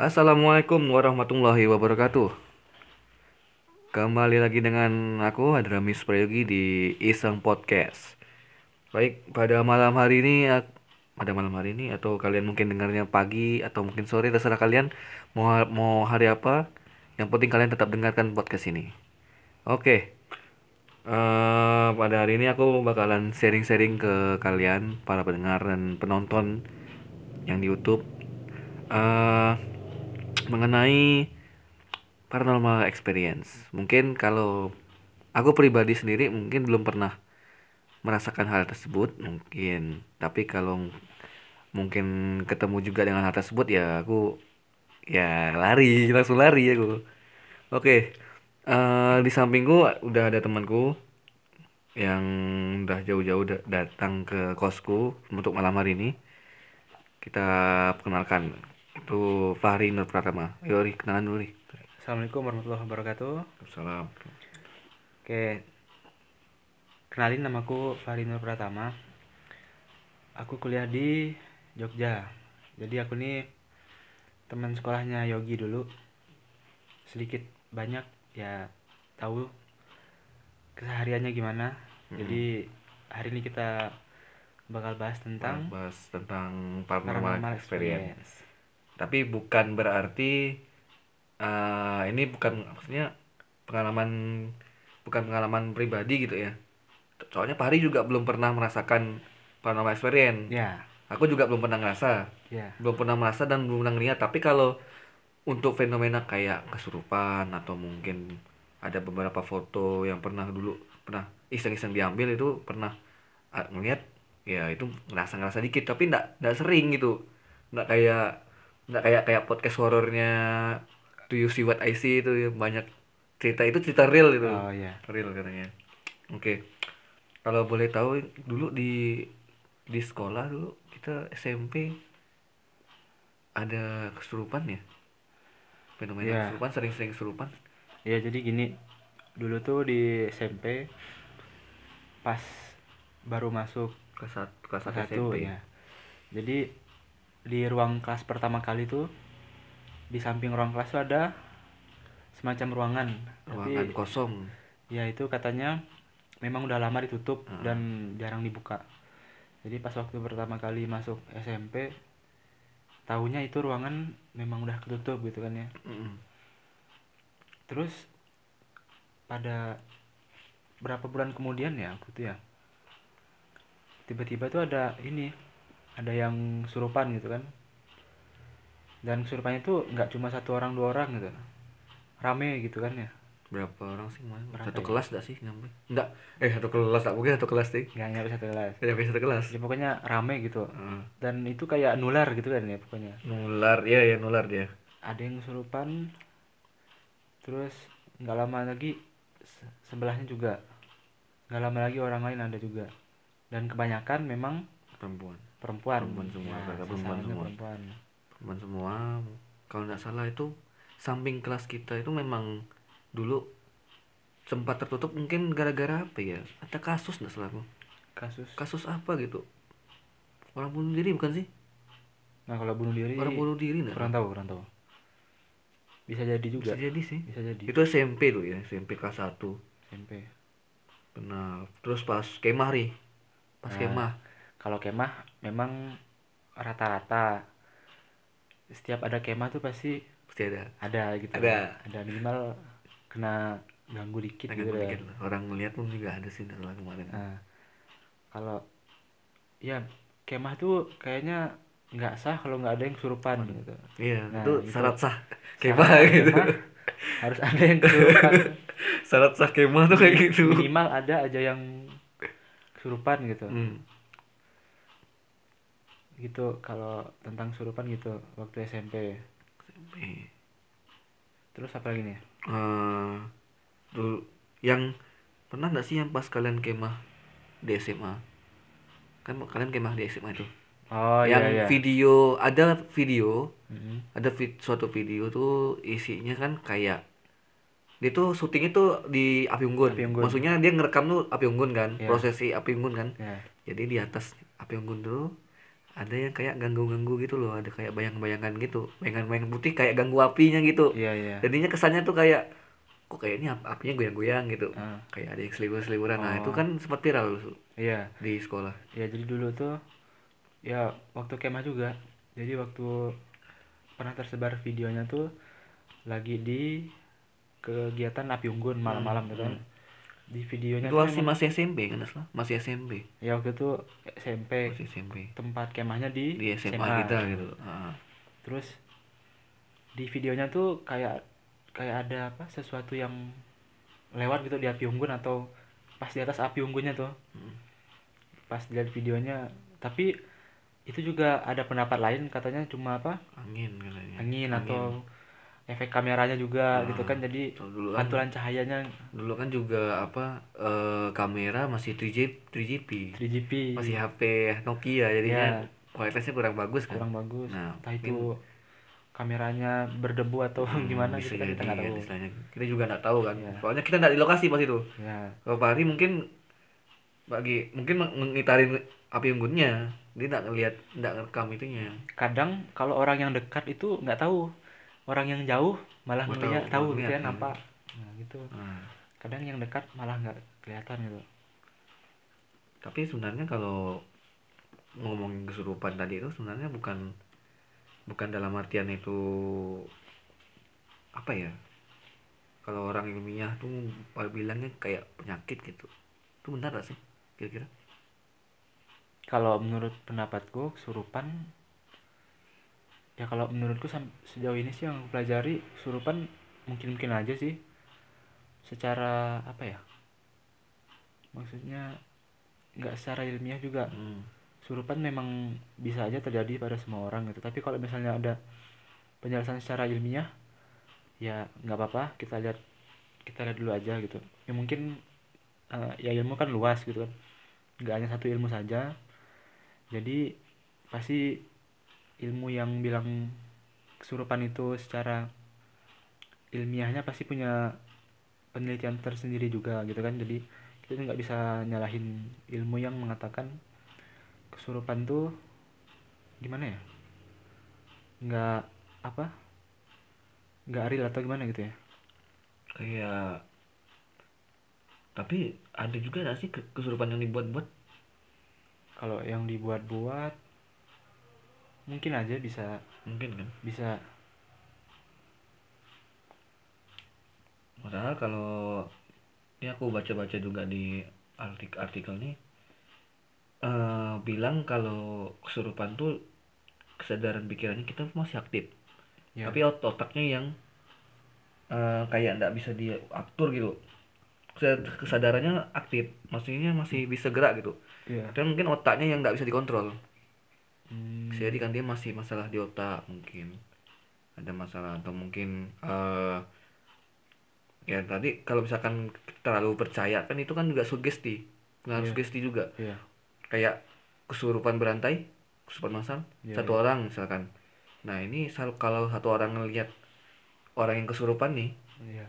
Assalamualaikum warahmatullahi wabarakatuh. Kembali lagi dengan aku Hadramis Prayogi di Iseng Podcast. Baik, pada malam hari ini pada malam hari ini atau kalian mungkin dengarnya pagi atau mungkin sore terserah kalian mau mau hari apa. Yang penting kalian tetap dengarkan podcast ini. Oke. Eh, pada hari ini aku bakalan sharing-sharing ke kalian para pendengar dan penonton yang di YouTube eh mengenai paranormal experience. Mungkin kalau aku pribadi sendiri mungkin belum pernah merasakan hal tersebut mungkin, tapi kalau mungkin ketemu juga dengan hal tersebut ya aku ya lari, langsung lari aku. Oke. eh, di sampingku udah ada temanku yang udah jauh-jauh da- datang ke kosku untuk malam hari ini. Kita perkenalkan itu Fahri Nur Pratama. Yuk, Ri, kenalan dulu, Ri. Assalamualaikum warahmatullahi wabarakatuh. Salam. Oke, kenalin namaku Fahri Nur Pratama. Aku kuliah di Jogja. Jadi aku nih teman sekolahnya Yogi dulu. Sedikit banyak ya tahu kesehariannya gimana. Jadi hari ini kita bakal bahas tentang bahas tentang paranormal, paranormal experience. experience. Tapi bukan berarti eh, ini bukan maksudnya pengalaman bukan pengalaman pribadi gitu ya. Soalnya Pak Hari juga belum pernah merasakan paranormal experience. Ya, Aku juga belum pernah ngerasa, ya. belum pernah merasa dan belum pernah ngeliat. Tapi kalau untuk fenomena kayak kesurupan atau mungkin ada beberapa foto yang pernah dulu pernah iseng-iseng diambil itu pernah ah, ngeliat ya itu ngerasa ngerasa dikit tapi ndak ndak sering gitu ndak kayak ndak kayak kayak podcast horornya Do You See What I See itu ya, banyak cerita. Itu cerita real itu Oh ya. real katanya. Oke. Kalau boleh tahu dulu di di sekolah dulu kita SMP ada kesurupan ya? Fenomena Iya. kesurupan sering-sering kesurupan. Ya jadi gini, dulu tuh di SMP pas baru masuk kelas satu kelas satu satu SMP ya. Jadi di ruang kelas pertama kali tuh di samping ruang kelas tuh ada semacam ruangan. ruangan Tapi kosong ya itu katanya memang udah lama ditutup Ah. dan jarang dibuka. Jadi pas waktu pertama kali masuk SMP tahunya itu ruangan memang udah ketutup gitu kan ya. Mm-mm. Terus pada berapa bulan kemudian ya aku tuh ya tiba-tiba tuh ada ini ada yang surupan gitu kan. Dan surupannya tuh nggak cuma satu orang dua orang gitu. Rame gitu kan ya. Berapa orang sih Berapa satu ya? kelas dah sih? Nyampe? Enggak eh satu kelas tak mungkin satu kelas deh nggak nyampe satu kelas. Nyampe satu kelas. Ya pokoknya rame gitu. Heeh. dan itu kayak nular gitu kan ya pokoknya. Nular ya ya nular dia. Ada yang surupan terus nggak lama lagi se- sebelahnya juga. Nggak lama lagi orang lain ada juga. Dan kebanyakan memang perempuan perempuan. Perempuan semua, Ya, rata perempuan semua. perempuan. perempuan semua. Kalau nggak salah itu samping kelas kita itu memang dulu sempat tertutup mungkin gara-gara apa ya? Ada kasus nggak salah aku? Kasus? Kasus apa gitu? Orang bunuh diri bukan sih? Nah kalau bunuh diri orang bunuh diri nggak? kurang tahu kurang tahu. Bisa jadi juga. Bisa jadi sih. Bisa jadi. Itu SMP tuh ya SMP kelas 1 SMP benar. Terus pas kemah ri. Pas Nah. kemah. kalau kemah memang rata-rata setiap ada kemah tuh pasti pasti ada ada gitu Ada. ada minimal kena ganggu dikit gitu ya. dikit orang ngeliat pun juga ada sih setelah kemarin Nah, kalau ya kemah tuh kayaknya nggak sah kalau nggak ada yang kesurupan gitu. iya Nah, itu itu. syarat sah Syarat kemah gitu kemah harus ada yang kesurupan. syarat sah kemah tuh kayak gitu Minimal ada aja yang kesurupan gitu. Hmm. Gitu kalau tentang kesurupan gitu waktu SMP. Eh, Terus apa lagi nih? eh, dulu yang pernah nggak sih yang pas kalian kemah di SMA kan kalian kemah di SMA itu Oh yang iya iya. video ada video Mm-mm. ada vid- suatu video tuh isinya kan kayak dia tuh syutingnya tuh di api unggun. Api unggun. maksudnya dia ngerekam tuh api unggun kan Iya. prosesi api unggun kan Ya. jadi di atas api unggun tuh ada yang kayak ganggu-ganggu gitu loh ada kayak bayang-bayangan gitu bayangan-bayangan putih kayak ganggu apinya gitu. Iya iya. Jadinya kesannya tuh kayak kok kayaknya ap- apinya goyang-goyang gitu. Ah. kayak ada yang selibur-seliburan. Nah Oh. itu kan sempat viral tuh iya. Di sekolah. Ya jadi dulu tuh ya waktu kemah juga. Jadi waktu pernah tersebar videonya tuh lagi di kegiatan api unggun malam-malam gitu kan di videonya itu masih masih SMP kan salah masih SMP ya waktu itu SMP masih SMP tempat kemahnya di, di SMA, kita gitu. Ah. terus di videonya tuh kayak kayak ada apa sesuatu yang lewat gitu di api unggun atau pas di atas api unggunnya tuh. Hmm. pas lihat videonya. Tapi itu juga ada pendapat lain katanya cuma apa? Angin katanya. Angin. atau efek kameranya juga Ah. gitu kan. Jadi dulu kan pantulan cahayanya. dulu kan juga apa eh, kamera masih 3G 3GP 3GP masih HP Nokia jadinya Ya. kualitasnya kurang bagus kan. Kurang bagus. Nah, entah itu kameranya berdebu atau gimana Hmm, bisa gitu kan kita nggak kan tahu. istilahnya. Kita juga nggak tahu kan. Iya. soalnya kita nggak di lokasi pas itu. Ya kalau Pak Hari mungkin bagi mungkin meng- mengitarin api unggunnya. Dia nggak ngelihat nggak ngerekam itunya. Kadang kalau orang yang dekat itu nggak tahu orang yang jauh malah ngeliat tahu, tahu gitu kan hmm. apa nah gitu. Nah, kadang yang dekat malah nggak kelihatan gitu. Tapi sebenarnya kalau ngomongin kesurupan tadi itu sebenarnya bukan bukan dalam artian itu apa ya? Kalau orang ilmiah tuh bilangnya kayak penyakit gitu. Itu benar gak sih kira-kira? Kalau menurut pendapatku kesurupan ya kalau menurutku sejauh ini sih yang aku pelajari kesurupan mungkin mungkin aja sih. Secara apa ya maksudnya nggak secara ilmiah juga. Hmm. kesurupan memang bisa aja terjadi pada semua orang gitu. Tapi kalau misalnya ada penjelasan secara ilmiah ya nggak apa-apa kita lihat kita lihat dulu aja gitu. Ya mungkin eh, ya ilmu kan luas gitu kan. Nggak hanya satu ilmu saja. Jadi pasti ilmu yang bilang kesurupan itu secara ilmiahnya pasti punya penelitian tersendiri juga gitu kan. Jadi kita nggak bisa nyalahin ilmu yang mengatakan kesurupan tuh gimana ya? Nggak apa? Nggak real atau gimana gitu ya? Kayak tapi ada juga gak sih ke- kesurupan yang dibuat-buat? Kalau yang dibuat-buat mungkin aja bisa mungkin kan? bisa. Padahal kalau ini aku baca-baca juga di artik artikel nih eh bilang kalau kesurupan tuh kesadaran pikirannya kita masih aktif. Ya. Tapi ot- otaknya yang eh, kayak nggak bisa diatur gitu. Kesad- kesadarannya aktif. Maksudnya masih bisa gerak gitu. Iya dan mungkin otaknya yang nggak bisa dikontrol Hmm, bisa jadi kan dia masih masalah di otak mungkin. Ada masalah atau mungkin eh ya tadi kalau misalkan terlalu percaya kan itu kan juga sugesti. Pengaruh Iya. sugesti juga. Iya. Kayak kesurupan berantai kesurupan massal Iya, satu orang misalkan. Nah ini kalau satu orang ngelihat orang yang kesurupan nih iya.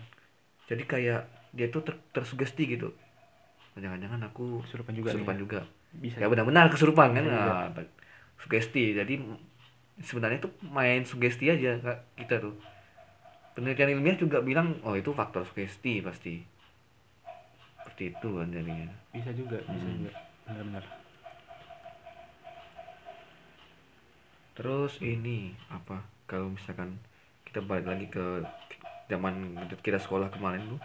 jadi kayak dia tuh ter- tersugesti gitu. Jangan-jangan aku kesurupan juga kesurupan ya. juga. Bisa ya benar-benar kesurupan kan? Nah, sugesti. Jadi sebenarnya itu main sugesti aja Kak, kita tuh. Penelitian ilmiah juga bilang oh itu faktor sugesti pasti. Seperti itu kan jadinya. Bisa juga bisa Hmm. juga. Benar-benar. Terus ini apa? Kalau misalkan kita balik lagi ke zaman kita sekolah kemarin tuh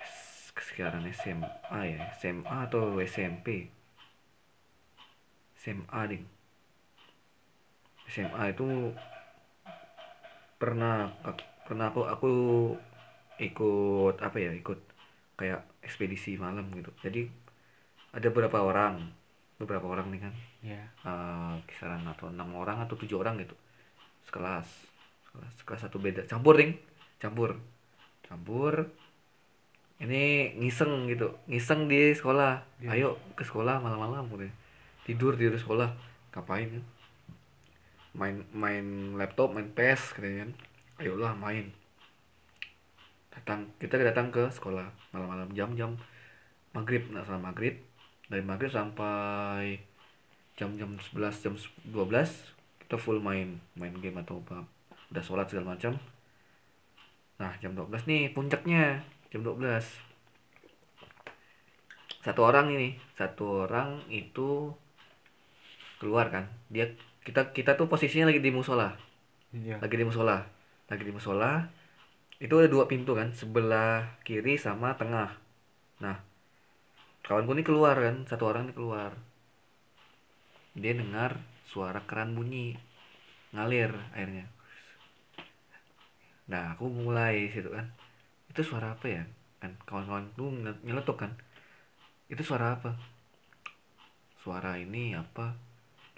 s- sekarang SMA ya SMA atau SMP SMA ding. SMA itu pernah pernah aku aku ikut apa ya ikut kayak ekspedisi malam gitu. Jadi ada beberapa orang beberapa orang nih kan. Iya eh, kisaran atau enam orang atau tujuh orang gitu. Sekelas sekelas, sekelas satu beda. Campur ring campur. Campur. Ini ngiseng gitu. Ngiseng di sekolah. Iya. ayo ke sekolah malam-malam gitu tidur tidur sekolah. Ngapain? Ya main main laptop main PS katanya kan. Ayolah main. Datang kita datang ke sekolah. Malam-malam jam-jam maghrib. Nggak salah maghrib dari maghrib sampai jam-jam 11 jam 12 kita full main. Main game atau apa. Udah sholat segala macam. Nah jam 12 nih puncaknya. Jam 12 satu orang ini. Satu orang itu keluar kan. Dia kita kita tuh posisinya lagi di musola. Iya. lagi di musola. Lagi di musola. Itu ada dua pintu kan sebelah kiri sama tengah. Nah kawanku ini keluar kan satu orang ini keluar. Dia dengar suara keran bunyi ngalir airnya. Nah aku mulai situ kan. Itu suara apa ya? Kan kawan-kawan tuh nyel- nyeletuk kan. Itu suara apa? Suara ini apa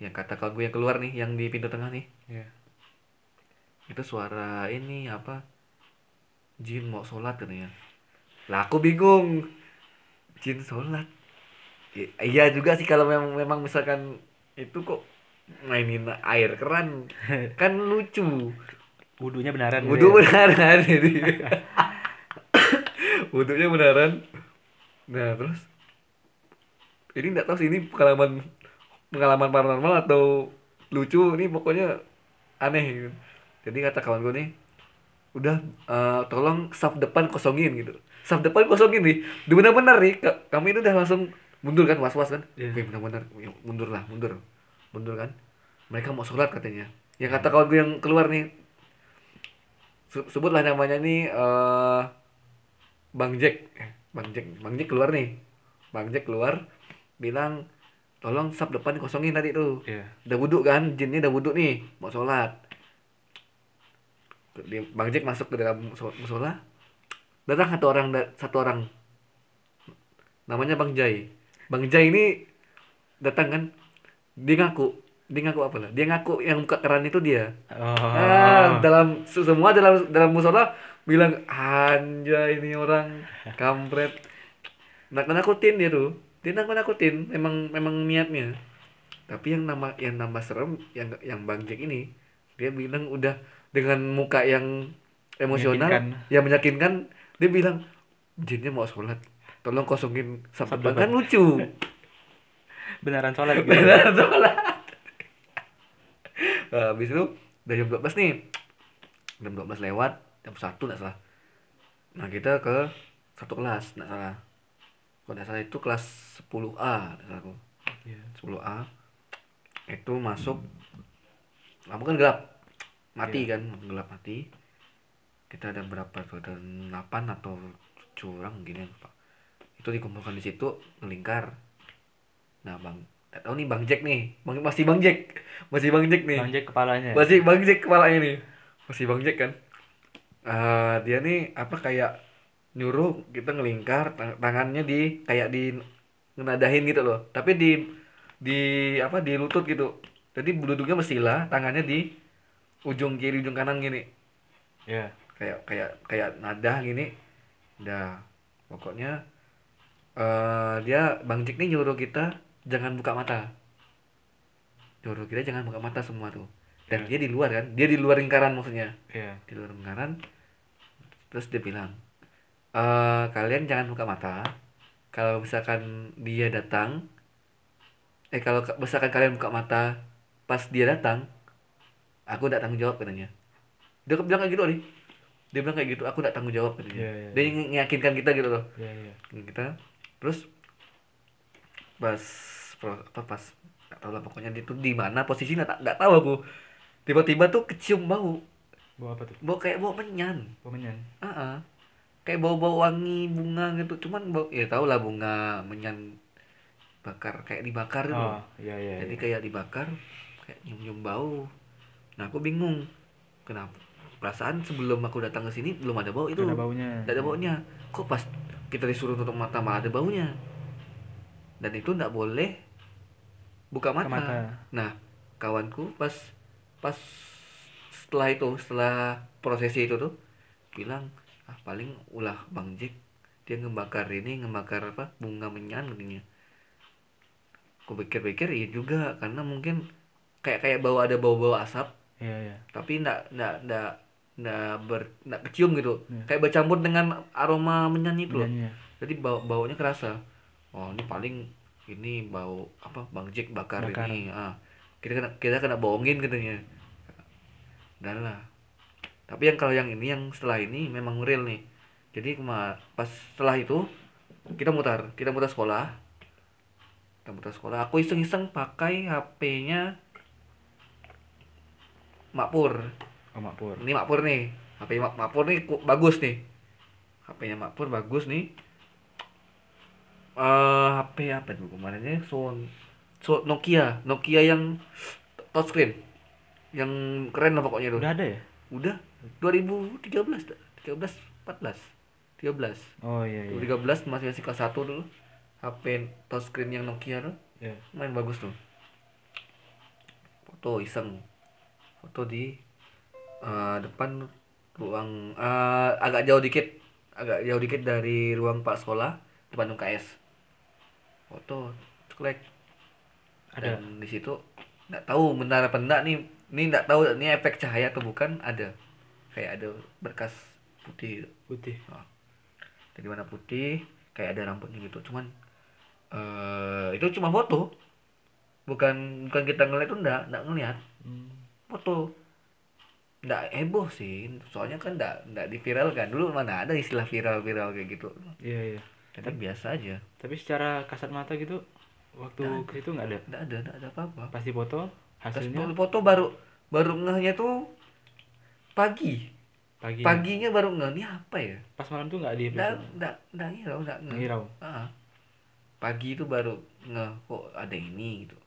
yang kata kawan gue yang keluar nih yang di pintu tengah nih. Iya. itu suara ini apa jin mau sholat katanya. Lah aku bingung. Jin sholat. I- iya juga sih kalau memang memang misalkan itu kok mainin air keran. Kan lucu. Wudhunya beneran. gitu wudhu ya? beneran ini wudhunya beneran nah terus? Ini nggak tahu sih ini pengalaman pengalaman paranormal atau lucu ini pokoknya aneh gitu. jadi kata kawan gue nih udah eh, tolong saf depan kosongin gitu. Saf depan kosongin nih benar-benar nih ka- kami itu udah langsung mundur kan was-was kan? Iya. Wih, benar-benar Yuk, mundur lah mundur. Mundur kan? Mereka mau sholat katanya. Yang kata kawan gue yang keluar nih se- sebutlah namanya nih eh Bang Jack. Eh, Bang Jack Bang Jack keluar nih. Bang Jack keluar bilang tolong sab depan kosongin tadi tuh. Iya. udah wudhu kan jinnya udah wudhu nih mau sholat. Dia- Bang Jack masuk ke dalam muso- musola datang satu orang satu orang. Namanya Bang Jai. Bang Jai ini datang kan dia ngaku. Dia ngaku apa lah? Dia ngaku yang buka keran itu dia. Oh. Ah, dalam se- semua dalam dalam musola bilang anjay ini orang kampret. Nak nakutin dia tuh dia nakut nakutin memang memang niatnya. Tapi yang nama yang nama serem yang yang bang Jack ini dia bilang udah dengan muka yang emosional Meyakinkan. yang meyakinkan dia bilang jinnya mau sholat. Tolong kosongin Sabtu sabtu kan lucu. Beneran sholat gitu. benar sholat. Nah, habis itu udah jam 12 nih. Jam 12 lewat jam 1 nggak salah. Nah kita ke satu kelas. Nggak salah kalau salah itu kelas 10A nggak salah aku. Iya. 10A itu masuk. Lampu kan gelap. Mati kan gelap mati. Kita ada berapa tuh? Ada 8 atau 7 orang gini pak. Itu dikumpulkan di situ ngelingkar. Nah bang tahu nih bang Jack nih. Bang, masih bang Jack. Masih bang Jack nih. Bang Jack kepalanya. masih bang Jack kepalanya nih. Masih bang Jack kan. Eh dia nih apa kayak nyuruh kita ngelingkar tang- tangannya di kayak di ngenadahin gitu loh. Tapi di di apa di lutut gitu. Jadi duduknya mestilah tangannya di ujung kiri ujung kanan gini. Iya. kayak kayak kayak nada gini. Dah pokoknya eh dia bang Jack nih nyuruh kita jangan buka mata. Nyuruh kita jangan buka mata semua tuh. Dan Iya. dia di luar kan? Dia di luar lingkaran maksudnya. Iya. di luar lingkaran terus dia bilang eh kalian jangan buka mata. Kalau misalkan dia datang eh kalau misalkan kalian buka mata pas dia datang aku tidak tanggung jawab katanya. Dia bilang kayak gitu nih. Dia bilang kayak gitu aku tidak tanggung jawab katanya. Iya, iya, dia ng- meyakinkan kita gitu loh. Iya, iya. kita. Terus pas apa pas nggak tahu lah pokoknya dia tuh di mana posisinya tak nggak tahu aku. Tiba-tiba tuh kecium bau. Bawa apa tuh? bau kayak bau menyan. Bawa menyan. ah ah. Kayak bau-bau wangi bunga gitu cuman bau ya tau lah bunga menyan bakar kayak dibakar gitu Oh, iya iya. jadi iya. kayak dibakar kayak nyium-nyium bau nah aku bingung kenapa perasaan sebelum aku datang ke sini belum ada bau itu Ada baunya. Nggak ada baunya kok pas kita disuruh tutup mata malah ada baunya dan itu nggak boleh buka Buka mata. mata. nah kawanku pas pas setelah itu setelah prosesi itu tuh bilang ah paling ulah bang Jack. Dia ngebakar ini ngebakar apa bunga menyan katanya. Aku pikir-pikir iya juga karena mungkin kayak kayak bau ada bau-bau asap. Iya iya. tapi ndak ndak ndak ndak ber ndak kecium gitu. Iya. kayak bercampur dengan aroma menyan itu loh. Menyanyi. jadi bau baunya kerasa. Oh ini paling ini bau apa bang Jack bakar, Bakar. ini ah kita kena kita kena bohongin katanya. Dan lah tapi yang kalau yang ini yang setelah ini memang real nih. Jadi kema pas setelah itu kita mutar kita mutar sekolah. Kita mutar sekolah. Aku iseng-iseng pakai HP-nya Makpur. Oh Makpur. Ini Makpur nih. HP Mak Makpur nih bagus nih. HP-nya Makpur bagus nih. Eh HP apa tuh kemarinnya? Son so, Nokia. Nokia yang touchscreen. Yang keren lah pokoknya tuh udah ada ya? Udah 2013 dah. 13 14 13 oh iya iya. 2013 masih masih kelas 1 dulu. HP touchscreen yang Nokia tuh. Iya. main bagus tuh. Foto iseng. Foto di eh, depan ruang eh, agak jauh dikit. Agak jauh dikit dari ruang pak sekolah depan UKS foto ceklek. Ada. dan di situ nggak tahu benar apa enggak nih. Ini nggak tahu ini efek cahaya atau bukan ada kayak ada berkas putih. Putih. Jadi warna putih kayak ada rambutnya gitu. Cuman eh itu cuma foto. Bukan bukan kita ngeliat tuh enggak enggak ngeliat. Hmm. foto. Enggak heboh sih. Soalnya kan enggak enggak diviralkan. Dulu mana ada istilah viral viral kayak gitu. Iya iya. Jadi biasa aja. tapi secara kasat mata gitu waktu Nggak ke situ nggak ada? Enggak ada enggak ada apa-apa. Pasti foto hasilnya? foto baru baru ngehnya tuh pagi. Pagi. Paginya baru ngeh ini apa ya? Pas malam tuh nggak di enggak enggak enggak ngirau enggak ngeh ngirau. Ah. pagi itu baru nge kok ada ini gitu.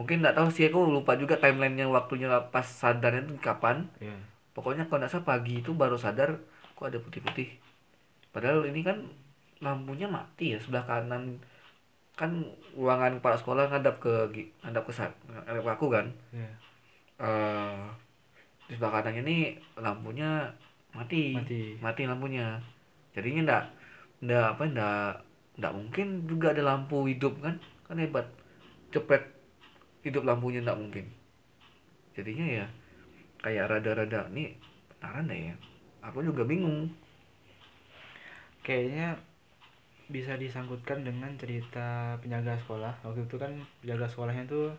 Mungkin nggak tahu sih aku lupa juga timelinenya waktunya pas sadarnya itu kapan. Iya. Pokoknya kalau nggak salah pagi itu baru sadar kok ada putih-putih. Padahal ini kan lampunya mati ya sebelah kanan. Kan ruangan kepala sekolah ngadap ke ngadap ke ngadap ke aku kan. Iya. Eh di sebelah kanannya ini lampunya mati. Mati. mati lampunya. Jadinya ndak ndak apa ndak ndak mungkin juga ada lampu hidup kan? Kan hebat. Cepet hidup lampunya ndak mungkin. Jadinya ya kayak rada-rada nih benaran deh ya. Aku juga bingung. Kayaknya bisa disangkutkan dengan cerita penjaga sekolah. Waktu itu kan penjaga sekolahnya tuh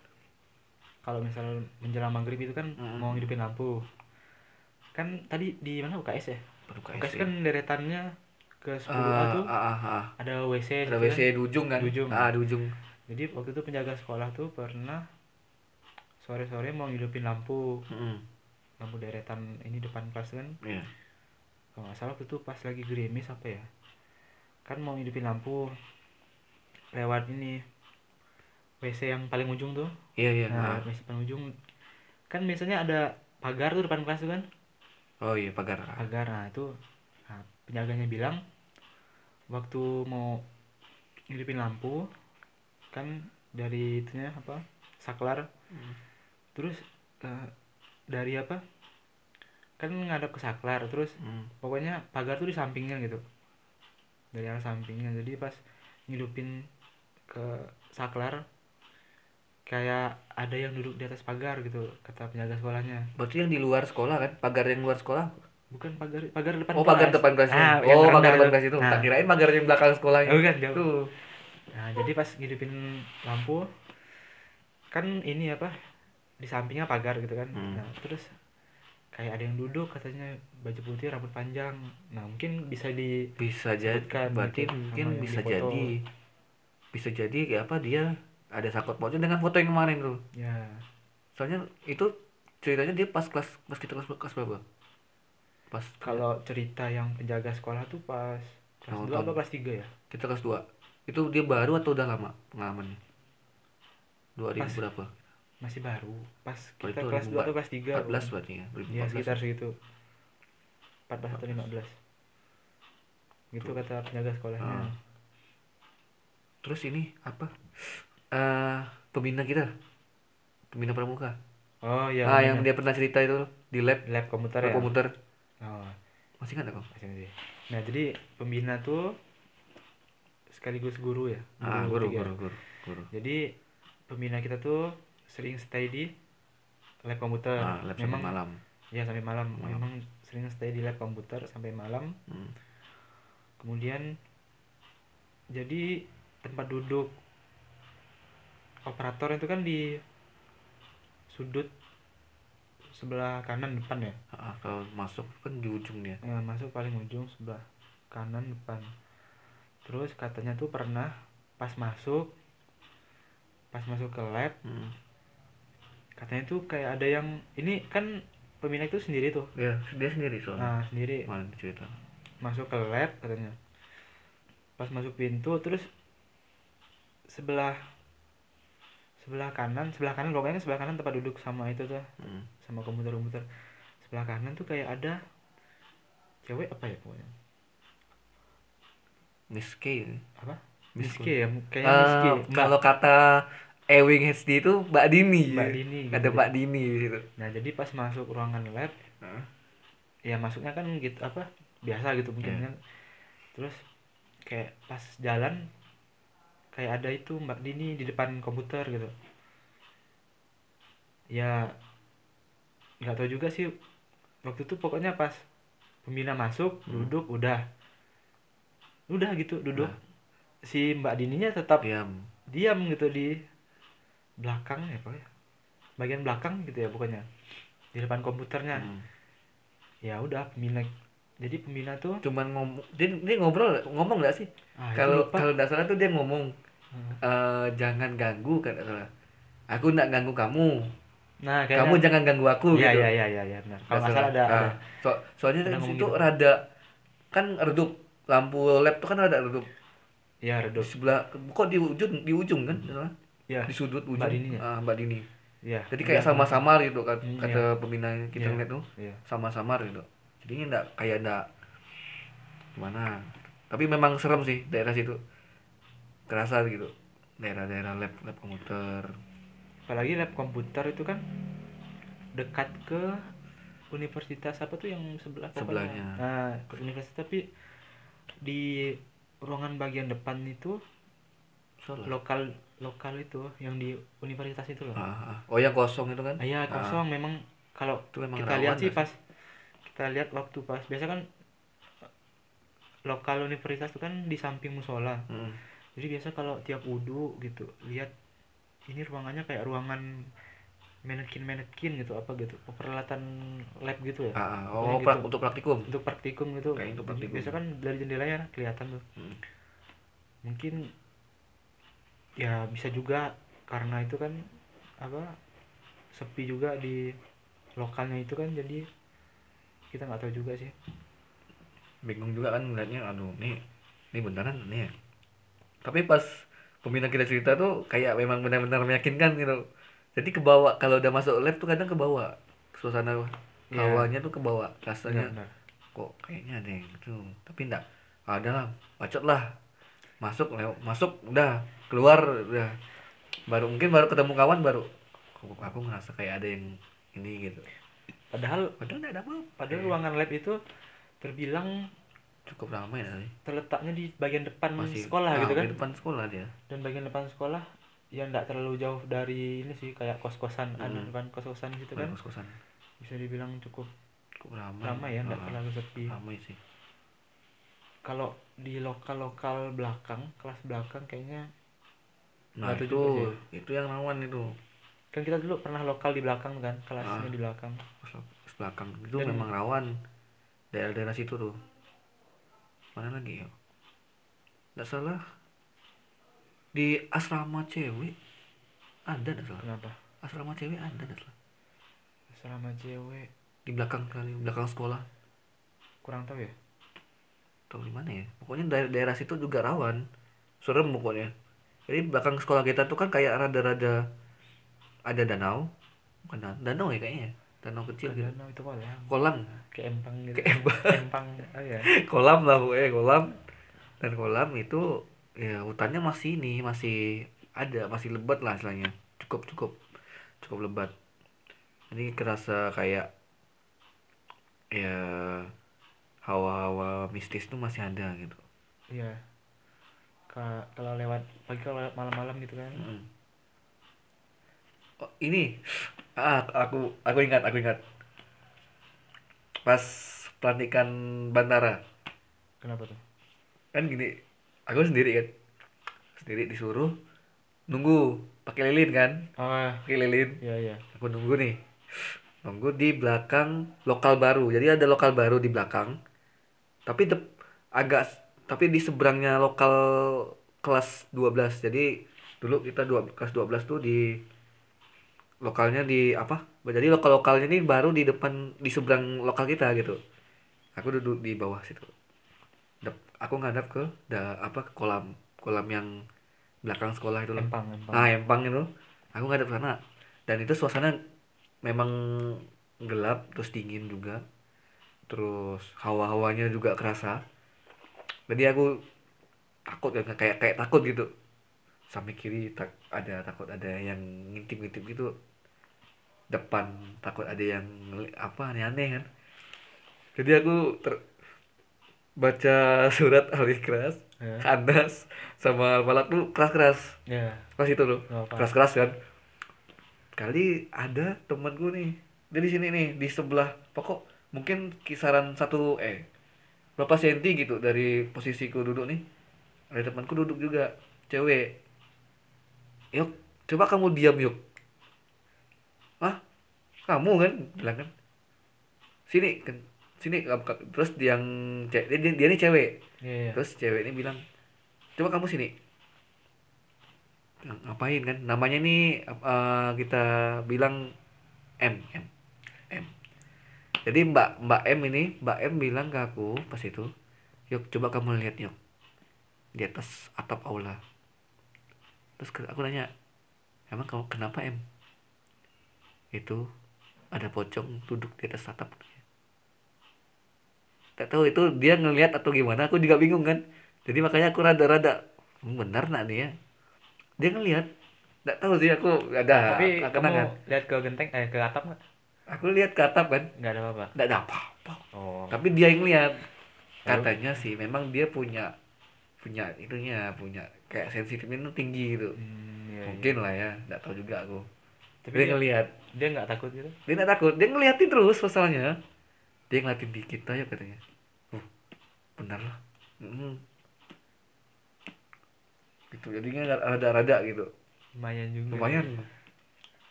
kalau misal menjelang maghrib itu kan Mm. mau ngidupin lampu. Kan tadi di mana? UKS ya? Baru UKS kan deretannya ke 10A ah, tuh. ah, ah, ah. ada WC ada gitu WC di ujung kan? Di ujung. ah di ujung. Jadi waktu itu penjaga sekolah tuh pernah sore-sore mau ngidupin lampu. Mm-mm. lampu deretan ini depan kelas kan. Iya. kalau nggak salah waktu itu pas lagi gerimis apa ya? Kan mau ngidupin lampu lewat ini WC yang paling ujung tuh. Iya iya. Nah ah. WC paling ujung. Kan biasanya ada pagar tuh depan kelas tuh kan? Oh iya pagar. Pagar nah itu nah, penjaganya bilang waktu mau ngidupin lampu kan dari itunya apa saklar. Hmm. terus eh, dari apa kan ngadap ke saklar terus Hmm. pokoknya pagar tuh di sampingnya gitu. Dari arah sampingnya. Jadi pas ngidupin ke saklar kayak ada yang duduk di atas pagar gitu kata penjaga sekolahnya berarti yang di luar sekolah kan pagar yang luar sekolah bukan pagar pagar depan oh pagar kelas. depan kelas Ah, yang oh pagar depan itu. kelas itu Nah. tak kirain pagar yang belakang sekolahnya Oh, bukan, jauh. tuh Nah, jadi pas ngidupin lampu kan ini apa di sampingnya pagar gitu kan. Hmm. Nah, terus kayak ada yang duduk katanya baju putih rambut panjang. Nah, mungkin bisa di bisa jadi berarti gitu, mungkin bisa jadi bisa jadi kayak apa dia ada sangkut pautnya dengan foto yang kemarin tuh ya soalnya itu ceritanya dia pas kelas pas kita kelas kelas berapa pas kalau cerita yang penjaga sekolah tuh pas kelas 2 tahun- apa kelas 3 ya? kita kelas 2 itu dia baru atau udah lama pengalamannya 2000 Pas berapa Masih baru. Pas Oh, kita kelas 2 atau kelas 3. 14 berarti ya Ya, 2014 sekitar segitu. 14 atau 15. Gitu kata penjaga sekolahnya. Ah. terus ini apa eh pembina kita pembina pramuka Oh iya. ah yang dia pernah cerita itu di lab lab komputer lab ya. komputer Oh, masih ada kok masih nanti. Nah, jadi pembina tuh sekaligus guru ya. ah guru guru guru guru Jadi pembina kita tuh sering stay di lab komputer. ah lab sampai memang malam ya sampai malam. Malam. Memang sering stay di lab komputer sampai malam. Hmm. Kemudian jadi tempat duduk operator itu kan di sudut sebelah kanan depan ya? Ah, kalau masuk kan di ujung dia. Nah, masuk paling ujung sebelah kanan depan. Terus katanya tuh pernah pas masuk pas masuk ke lab hmm. katanya tuh kayak ada yang ini kan peminat itu sendiri tuh? Dia dia sendiri soalnya. Nah sendiri. Cerita masuk ke lab katanya. Pas masuk pintu terus sebelah sebelah kanan sebelah kanan pokoknya sebelah kanan tempat duduk sama itu tuh. Hmm. sama komputer-komputer. Sebelah kanan tuh kayak ada cewek apa ya pokoknya? Miss K apa? Miss K. Ya kayaknya Ah, Miss K. Mbak, kalau kata Ewing HD itu Mbak Dini. Mbak Dini ada gitu. Mbak Dini di situ. Nah jadi pas masuk ruangan lab ya masuknya kan gitu apa biasa gitu mungkin Iya. kan. Terus kayak pas jalan kayak ada itu Mbak Dini di depan komputer gitu. Ya nggak tahu juga sih. Waktu itu pokoknya pas pembina masuk Hmm. duduk udah. Udah gitu duduk. Nah. si Mbak Dininya tetap diam. Diam gitu di belakang ya pokoknya. Bagian belakang gitu ya pokoknya. Di depan komputernya. Hmm. ya udah pembina. Jadi pembina tuh cuman ngomong dia, dia ngobrol ngomong nggak sih? Ah, kalau lupa. kalau nggak salah tuh dia ngomong Hmm. eh, jangan ganggu kan nggak aku nggak ganggu kamu. Nah kamu kayaknya jangan ganggu aku iya gitu. iya iya iya ya, benar. Kalau nggak salah ada, Ah, ada so- soalnya ada di ngomong situ gitu. rada kan redup. Lampu lab tuh kan ada redup. Ya di redup sebelah kok di ujung di ujung kan? Salah? ya di sudut ujung. Mbak Dini ya? Ah, Mbak Dini. Ya jadi kayak sama-samar gitu kan Hmm, kata pembina yang kita Iya. ngeliat tuh. Iya. Sama-samar gitu. Jadinya enggak kayak enggak gimana? Tapi memang serem sih daerah situ kerasa gitu daerah-daerah lab lab komputer apalagi lab komputer itu kan dekat ke universitas apa tuh yang sebelah. Sebelahnya. nah ke universitas tapi di ruangan bagian depan itu Salah. lokal lokal itu yang di universitas itu loh Ah, ah. oh yang kosong itu kan Ah, Iya kosong memang kalau Itu memang kita lihat sih pas kita lihat waktu pas biasa kan lokal universitas itu kan di samping musola Mm. Jadi biasa kalau tiap wudhu gitu lihat ini ruangannya kayak ruangan manekin manekin gitu apa gitu peralatan lab gitu ya Ah, ah. Oh gitu. untuk praktikum untuk praktikum gitu Kayak untuk praktikum. biasa kan dari jendelanya kelihatan tuh Hmm. mungkin ya bisa juga karena itu kan apa sepi juga di lokalnya itu kan jadi kita nggak tahu juga sih bingung juga kan ngeliatnya aduh nih ini beneran nih ya tapi pas pembina kita cerita tuh kayak memang benar-benar meyakinkan gitu. Jadi kebawa kalau udah masuk lab tuh kadang kebawa suasana Iya. awalnya tuh kebawa rasanya. Benar kok kayaknya ada yang gitu. Tapi enggak ada lah. Bacot lah. Masuk lewat masuk udah. Keluar udah. Baru mungkin baru ketemu kawan baru aku ngerasa kayak ada yang ini gitu. Padahal padahal enggak ada apa padahal ruangan lab itu terbilang cukup ramai tadi terletaknya di bagian depan masih sekolah ah, gitu kan? di depan sekolah dia. Dan bagian depan sekolah ya nggak terlalu jauh dari ini sih kayak kos kosan ada Hmm. depan kos kosan gitu Bukan kan? kos-kosan. Bisa dibilang cukup cukup ramai. ramai ya nggak Ah, terlalu sepi. ramai sih. Kalau di lokal lokal belakang kelas belakang kayaknya nah itu juga sih. itu yang rawan itu. Kan kita dulu pernah lokal di belakang kan kelasnya Ah. di belakang. Belakang. Itu Dan- memang rawan. Daerah-daerah situ tuh mana lagi ya? Nggak salah. Di asrama cewek ada nggak salah? Kenapa? Asrama cewek ada nggak salah? Selama cewek. Di belakang kali belakang sekolah. Kurang tahu ya? Atau di mana ya? Pokoknya daerah, daerah situ juga rawan. Serem pokoknya. Jadi belakang sekolah kita tuh kan kayak rada-rada ada danau. Bukan danau, danau ya kayaknya danau kecil gitu. Danau itu ya kolam. Kayak empang gitu. Kayak empang. Oh ya kolam lah pokoknya kolam. Dan kolam itu ya hutannya masih ini masih ada masih lebat lah istilahnya. Cukup cukup. Cukup lebat. Jadi kerasa kayak ya hawa-hawa mistis tuh masih ada gitu. Iya. Ka- kalau lewat pagi kalau malam-malam gitu kan. Mm. oh, ini ah aku aku ingat aku ingat. Pas pelantikan bandara. Kenapa tuh? Kan gini aku sendiri kan. Sendiri disuruh nunggu pakai lilin kan? Oh pakai lilin. Iya iya. Aku nunggu nih. Nunggu di belakang lokal baru. Jadi ada lokal baru di belakang. Tapi dep- agak tapi di seberangnya lokal kelas 12 jadi dulu kita dua kelas 12 tuh di lokalnya di apa jadi lokal lokalnya ini baru di depan di seberang lokal kita gitu aku duduk di bawah situ Dep- aku ngadap ke da, apa ke kolam kolam yang belakang sekolah itu loh empang empang Nah, empang itu. Aku ngadep sana. Dan itu suasana memang gelap terus dingin juga. Terus hawa-hawanya juga kerasa. Jadi aku takut kan kayak kayak takut gitu. Sampai kiri tak ada takut ada yang ngintip-ngintip gitu. Depan takut ada yang apa aneh-aneh kan. Jadi aku ter baca surat Al-Ikhlas, Ya. Anas sama Al-Falaq tuh keras-keras. Ya. Pas itu loh. Apa. keras-keras kan. Kali ada temanku nih dia di sini nih di sebelah pokok mungkin kisaran satu eh berapa senti gitu dari posisiku duduk nih. Ada temanku duduk juga cewek. Yuk coba kamu diam yuk kamu kan bilang kan sini kan sini terus yang dia, dia, dia ini cewek iya iya Terus cewek ini bilang, coba kamu sini. Ng- Ngapain kan? Namanya nih eh, kita bilang M, M, M. Jadi Mbak Mbak M ini, Mbak M bilang ke aku pas itu, yuk coba kamu lihat yuk di atas atap aula. Terus aku nanya, emang kamu kenapa M? Itu ada pocong duduk di atas atap. tak tahu itu dia ngelihat atau gimana aku juga bingung kan. Jadi makanya aku rada-rada "Hmm, benar nak nih ya? Dia ngelihat tak tahu sih aku ada tapi kamu kenangan. lihat ke genteng eh ke atap nggak? Aku lihat ke atap kan. Nggak ada apa-apa? Tidak ada apa-apa. Oh. Tapi dia yang lihat Lalu? katanya sih memang dia punya punya itunya punya kayak sensitifnya itu tinggi gitu. Hmm, iya, iya. mungkin lah ya tidak tahu juga aku tapi dia dia, ngelihat. dia nggak takut gitu? Dia nggak takut. Dia ngeliatin terus masalahnya dia ngeliatin di kita ya katanya. Uh benar lah. Mm. gitu jadinya rada-rada gitu. Lumayan juga. Lumayan.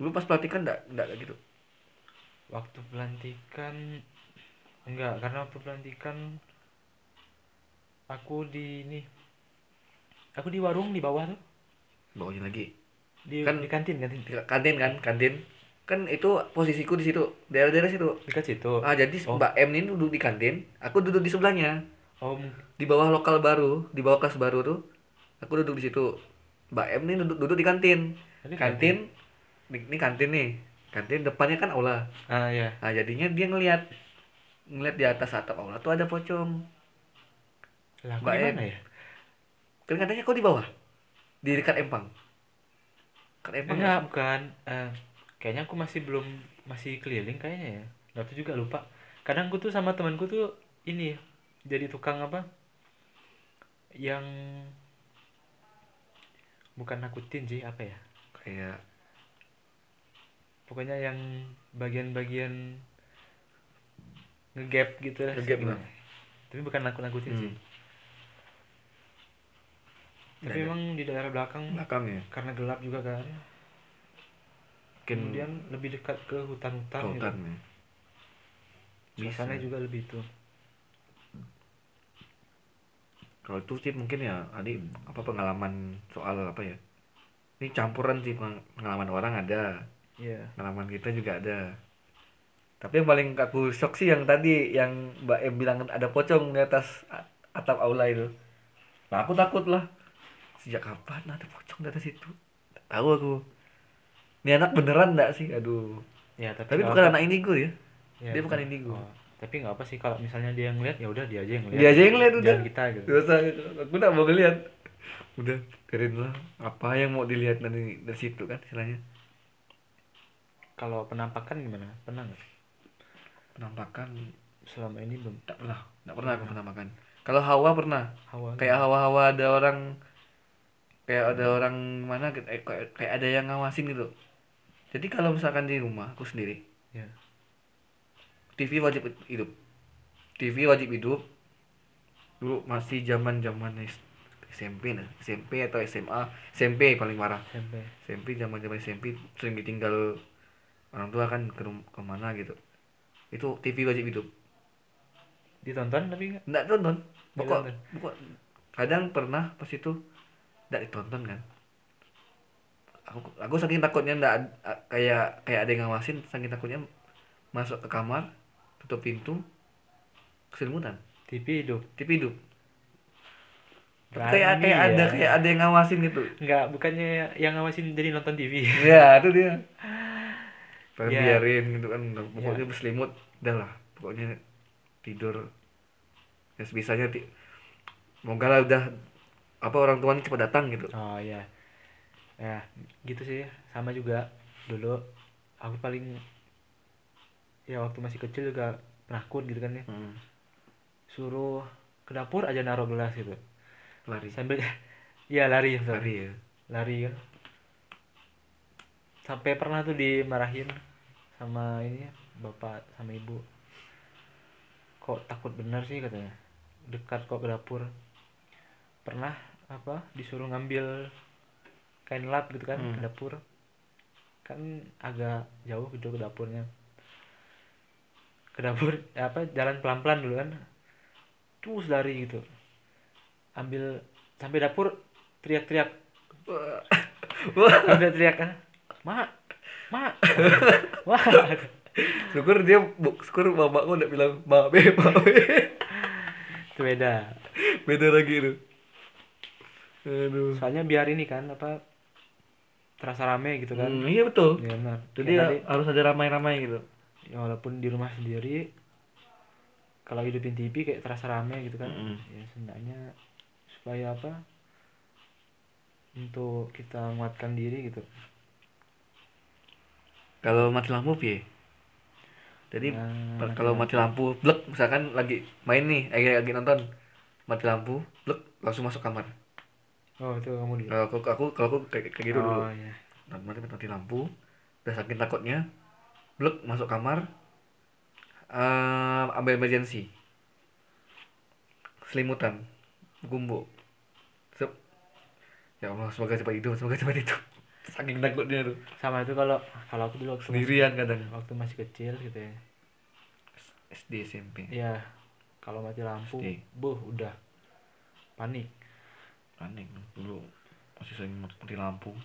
Dulu pas pelatihan enggak enggak gitu? Waktu pelantikan enggak karena waktu pelantikan aku di ini. Aku di warung di bawah tuh. Bawahnya lagi di Kan- di kantin kantin. Di kantin kan kantin. Kan itu posisiku di situ daerah-daerah situ. Dekat situ. Ah jadi Oh. mbak M ini duduk di kantin aku duduk di sebelahnya. Oh. Mung- di bawah lokal baru di bawah kelas baru tuh aku duduk di situ. Mbak M ini duduk duduk di kantin. Tadi kantin ini ini kantin nih. Kantin depannya kan aula. Ah ya nah jadinya dia ngelihat ngelihat di atas atap aula tuh ada pocong. Lah Mbak mana ya? Kan katanya kau di bawah? Di dekat empang dekat empang enggak. bukan Eh, kayaknya aku masih belum masih keliling kayaknya ya. Nggak juga lupa. Kadang aku tuh sama temanku tuh ini jadi tukang apa yang bukan nakutin sih apa ya kayak pokoknya yang bagian-bagian ngegap gitu lah Ngegap lah. tapi bukan nakut nakutin Hmm. sih tapi Ada. emang di daerah belakang belakang ya? karena gelap juga kan. Mungkin kemudian lebih dekat ke hutan-hutan ke hutan gitu. ya Bisa. suasana juga lebih itu. Kalau itu sih mungkin ya tadi apa pengalaman soal apa ya? Ini campuran sih peng- pengalaman orang ada. Iya. Pengalaman kita juga ada. Tapi yang paling aku shock sih yang tadi yang Mbak M bilang ada pocong di atas atap aula itu. Nah aku takut lah sejak kapan ada pocong di atas itu Tak tahu aku. Ini anak beneran enggak sih? Aduh. Ya tapi, tapi nggak bukan apa- anak indigo ya? Ya, dia bukan indigo. Oh, tapi nggak apa sih kalau misalnya dia yang ngeliat ya udah dia aja yang ngeliat. Dia aja yang ngeliat, udah. jangan kita gitu. Dosa gitu. aku nggak mau ngeliat. Udah biarin lah. Apa yang mau dilihat dari dari situ kan istilahnya. Kalau penampakan gimana? Pernah nggak? Penampakan selama ini belum. Tak pernah. Tak pernah aku penampakan. Kalau hawa pernah. Hawa kayak hawa-hawa ada orang kayak ada orang mana kayak, kayak kayak ada yang ngawasin gitu. Jadi kalau misalkan di rumah aku sendiri ya. TV wajib hidup. TV wajib hidup. Dulu masih zaman zaman SMP nah SMP atau SMA SMP paling parah. SMP SMP zaman zaman SMP sering ditinggal orang tua kan ke ke mana gitu. Itu TV wajib hidup. Ditonton tapi nggak? Nggak tonton pokok, pokok kadang pernah pas itu nggak ditonton kan? Aku aku saking takutnya a- kayak kayak ada yang ngawasin saking takutnya masuk ke kamar tutup pintu keselimutan TV hidup. TV hidup. Berani kayak kayak ada ya. kayak ada yang ngawasin gitu. Nggak bukannya yang ngawasin jadi nonton TV ya itu dia. Pengen Ya. biarin gitu kan pokoknya berselimut udah lah. Pokoknya tidur. Ya sebisanya ti semoga lah udah apa orang tuanya cepat datang gitu. Oh iya. Ya gitu sih. Sama juga dulu aku paling ya waktu masih kecil juga penakut gitu kan ya. Hmm. suruh ke dapur aja naruh gelas gitu. Lari. Sambil ya lari lari ya. Lari kan sampai pernah tuh dimarahin sama ini ya, bapak sama ibu. Kok takut bener sih katanya. Dekat kok ke dapur. Pernah apa disuruh ngambil kain lap gitu kan Hmm. ke dapur. Kan agak jauh gitu ke dapurnya. Ke dapur apa jalan pelan pelan dulu kan. Terus lari gitu. Ambil sampai dapur teriak-teriak. Wah. sampai teriak kan mak mak wah. Syukur dia syukur bapakku udah bilang maaf be maaf be. Itu beda. Beda lagi itu aduh. Soalnya biar ini kan apa terasa rame gitu kan. Hmm, iya betul. Ya benar. Jadi tadi, harus ada ramai-ramai gitu. Ya walaupun di rumah sendiri kalau hidupin TV kayak terasa rame gitu kan. Mm-mm. ya sebenarnya supaya apa untuk kita menguatkan diri gitu. Kalau mati lampu piye jadi Nah, kalau mati lampu. blek misalkan lagi main nih lagi lagi nonton mati lampu blek langsung masuk kamar oh itu kamu dulu. Kalau aku aku kalau aku kayak, kayak gitu dulu. oh iya. Nah, mati mati lampu udah saking takutnya blek masuk kamar eh ambil emergency. Selimutan gumbo. Sep. ya Allah semoga cepat hidup semoga cepat hidup saking takutnya tuh. Sama itu kalau kalau aku dulu waktu masih, sendirian kadang waktu masih kecil gitu ya. SD SMP ya kalau mati lampu SD. buh udah. Panik panik dulu masih sering mati lampu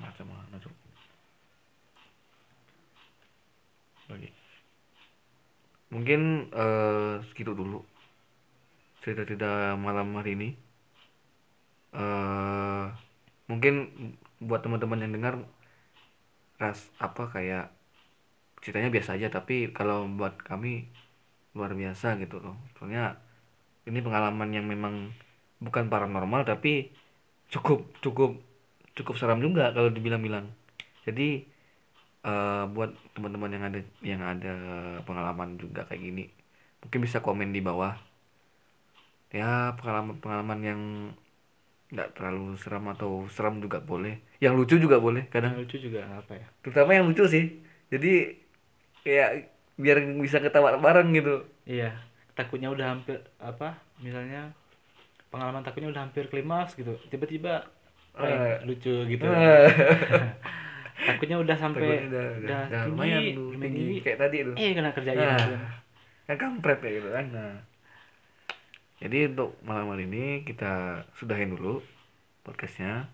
macam mana tuh lagi mungkin eh segitu dulu cerita cerita malam hari ini. Eh mungkin buat teman-teman yang dengar ras apa kayak ceritanya biasa aja tapi kalau buat kami luar biasa gitu loh. Soalnya ini pengalaman yang memang bukan paranormal tapi cukup cukup cukup seram juga kalau dibilang-bilang. Jadi eh, buat teman-teman yang ada yang ada pengalaman juga kayak gini mungkin bisa komen di bawah. Ya pengalaman-pengalaman yang nggak terlalu seram atau seram juga boleh. Yang lucu juga boleh yang kadang lucu juga apa ya? Terutama yang lucu sih. Jadi kayak biar bisa ketawa bareng gitu. Iya takutnya udah hampir apa misalnya pengalaman takutnya udah hampir klimaks gitu tiba-tiba Eh. lucu gitu Ah. takutnya udah sampai Takutnya udah, udah, udah, udah tinggi, lumayan tinggi. tinggi. kayak tadi tuh eh kena kerjain Nah. gitu. kan kampret ya gitu kan nah jadi untuk malam hari ini kita sudahin dulu podcastnya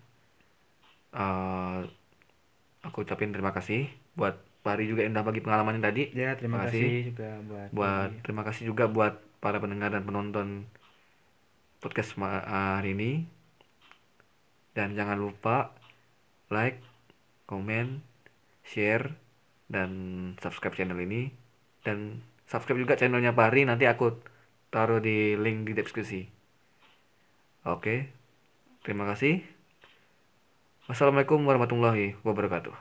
Eh aku ucapin terima kasih buat Pari juga yang udah bagi pengalamannya tadi ya terima Makasih. kasih juga buat buat terima kasih juga buat para pendengar dan penonton podcast ma- hari ini. Dan jangan lupa like komen share dan subscribe channel ini. Dan subscribe juga channelnya Pari nanti aku taruh di link di deskripsi. Oke terima kasih. Wassalamualaikum warahmatullahi wabarakatuh.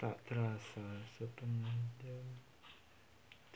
Tak terasa sepanjang